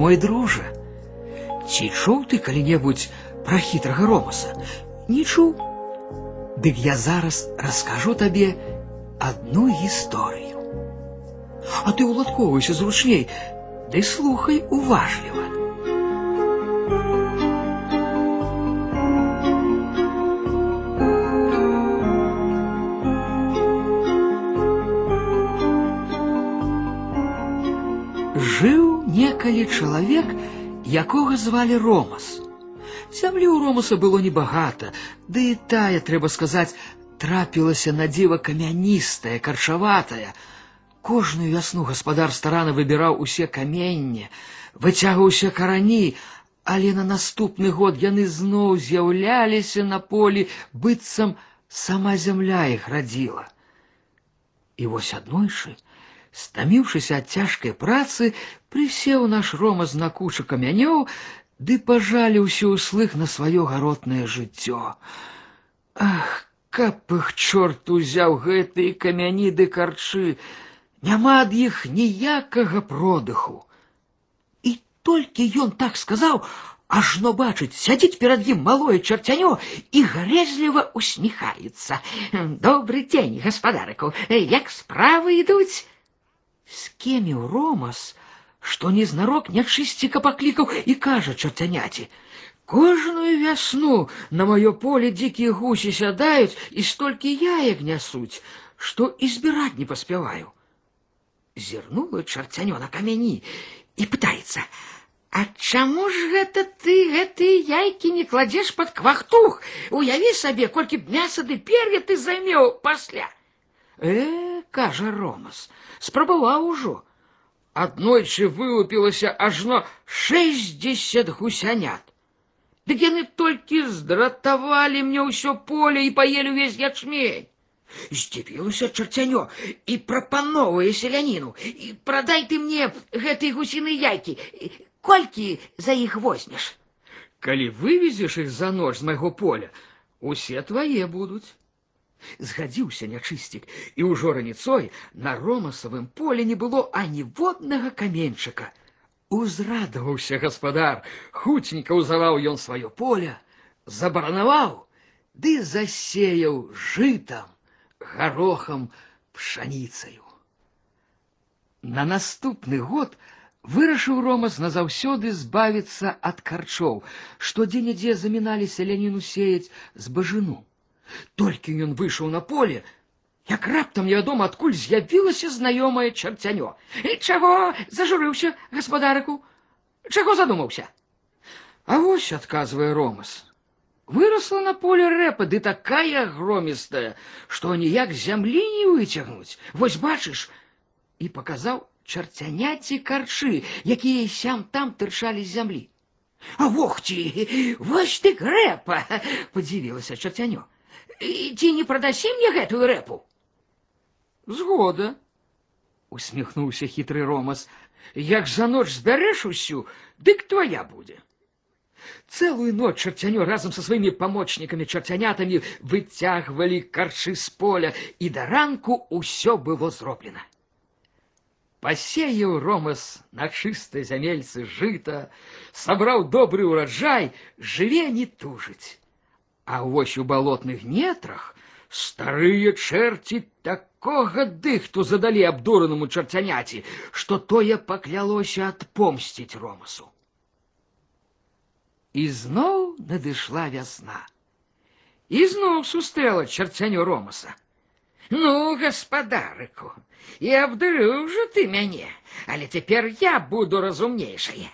Мой друже, ці чуў ты калі-небудзь пра хітрага ромаса? Не чуў? Дык я зараз раскажу табе одну гісторыю. А ты уладкоўвайся зручней, ды слухай уважліва. Жыў некалі чалавек, якога звалі Ромас. Зямлі ў Ромаса было небагата, ды і тая, трэба сказаць, трапілася на дзіва камяністая, карчаватая. Кожную вясну гаспадар старана выбіраў усе каменне, выцягваўся карані, але на наступны год яны зноў з'яўляліся на полі, быццам сама зямля іх радзіла. І вось аднойчы, стаміўшыся ад цяжкай працы, прысеў наш Ромас на кучу камянёў, ды пажаліўся ўслых на сваё гаротнае жыццё. Ах, каб іх чорт узяў гэтыя камяні ды карчы, няма ад іх ніякага продыху. І толькі ён так сказаў, ажно бачыць, сядзіць перад ім малое чарцянё і грэзліва усміхаецца. Добры дзень, гаспадарыку, як справы ідуць? Скеміў Ромас, што незнарок нячысціка паклікаў і кажа чарцяняці: Кожную вясну на маё поле дзікія гусі сядаюць і столькі яек нясуць, што і збіраць не паспяваю. Зірнула чарцянё на камяні і пытаецца: « А чаму ж гэта ты гэтыя яйкі не кладзеш пад квахтух? Уяві сабе, колькі б мяса ды пер'я ты займеў пасля. Э, кажа Ромас, спрабаваў ужо. Аднойчы вылупілася ажно шэсцьдзесят гусянят. Дык яны толькі здратавалі мне ўсё поле і паелі ўвесь ячмень. Здзівілася чарцянё і прапановвае селяніну. І прадай ты мне гэтыя гусіны яйкі. Колькі за іх возьмеш? Калі вывезеш іх за ноч з майго поля, усе твае будуць. Згадзіўся нячысцік, і ўжо раніцой на ромасавым поле не было аніводнага каменьчыка. Узрадаваўся гаспадар, хуценька ўзаваў ён сваё поле, забаранаваў, ды засеяў жытам, гарохам, пшаніцаю. На наступны год вырашыў ромас назаўсёды збавіцца ад карчоў, што дзе-нідзе заміналі селяніну сеяць з бажыну. Толькі ён выйшаў на поле, як раптам невядома адкуль з'явілася знаёмае чарцянё. І чаго зажурыўся гаспадарыку? Чаго задумаўся? А вось адказвае Ромас. Выросла на поле рэпа, ды такая громістая, што ніяк зямлі не выцягнуць. Вось бачыш, і паказаў чарцяняці карчы, якія сям там тырчалі з зямлі. А вох ці, вось ты грэпа, падзівілася чарцянё. Ці не прадасі мне гэтую рэпу? Згода, усміхнуўся хітры ромас. Як за ноч збярэш усю, дык твоя будзе. Целую ноч чарцянё разам са сваімі памочнікамі чарцянятамі выцягвалі карчы з поля, і да ранку ўсё было зроблена. Пасеяў ромас на чыстай зямельцы жыта, сабраў добры ўраджай, жыве не тужыць. А вось у балотных нетрах старыя чэрці такога дыхту задалі абдуранаму чарцяняці, што тое паклялося адпомсціць ромасу. І зноў надышла вясна. І зноў сустрэла чарцяню ромаса. Ну, гаспадарыку, і абдурыў жа ты мяне, але цяпер я буду разумнейшае.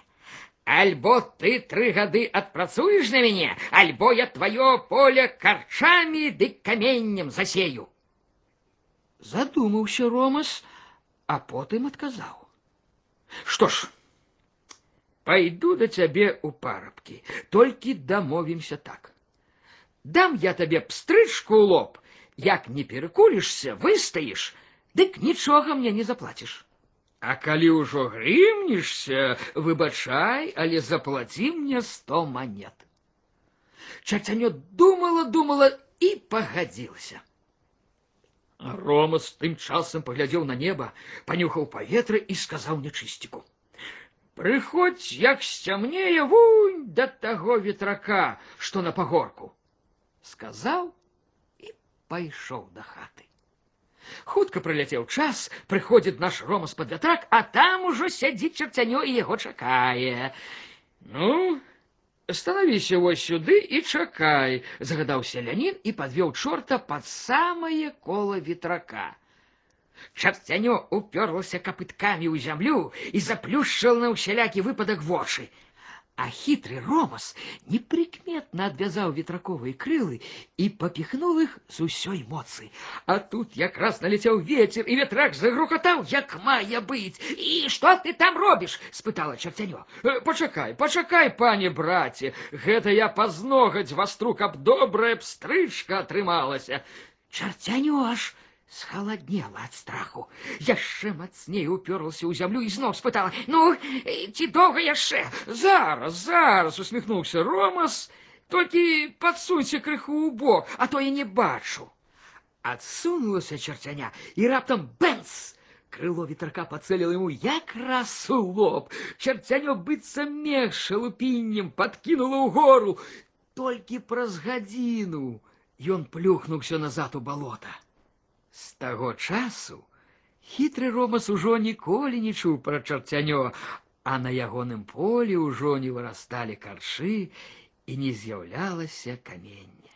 Альбо ты тры гады адпрацуеш на мяне, альбо я твоё поле карчамі ды каменнем засею. Задумаўся Ромас, а потым адказаў: Што ж, пойду да цябе ў парабкі, толькі дамовімся так. Дам я табе пстрычку ў лоб, як не перакулішся, выстаіш, дык нічога мне не заплаціш. А калі ўжо грымнешся, выбачай, але заплаці мне сто монет. Чацянё думала, думала і пагадзілася. Ромас тым часам паглядзеў на неба, панюхаў паветра і сказаў нячысціку: Прыходзь, як сцямнее вунь да таго ветрака, што на пагорку. Сказаў і пайшоў да хаты. Хутка прыляцеў час, прыходзіць наш Рома з-пад вятрак, а там ужо сядзіць чарцянё і яго чакае. Ну, становіся вось сюды і чакай, загадаў селянін і падвёў чорта пад самае кола ветрака. Чарцянё уперлася капыткамі ў зямлю і заплюшчыла на ўсялякі выпадак вочы. А хітры Ромас непрыкметна адвязаў ветраковыя крылы і папіхнуў іх з усёй моцы. А тут якраз налецеў вецер, і ветрак загрукатаў, як мае быць. І што ты там робіш? спытала чарцянё. «Э, Пачакай, пачакай, пане браце, гэта я пазногаць вастру, каб добрая пстрычка атрымалася. Чарцянё аж схаладнела ад страху. Яшчэ мацней уперлася ў зямлю і зноў спытала: « Ну, э, ці доўга яшчэ? Зараз, зараз усміхнуўся Ромас, толькі падсунься крыху ў бок, а то я не бачу. Адсунулася чарцяня і раптам бэнс! Крыло ветрака пацэліла яму якраз у лоб. Чарцянё быццам мех шалупіннем падкінула ўгору. Толькі праз гадзіну ён плюхнуўся назад у балота. З таго часу хітры Ромас ужо ніколі не чуў пра чарцянё, а на ягоным полі ўжо не вырасталі каршы і не з'яўлялася камення.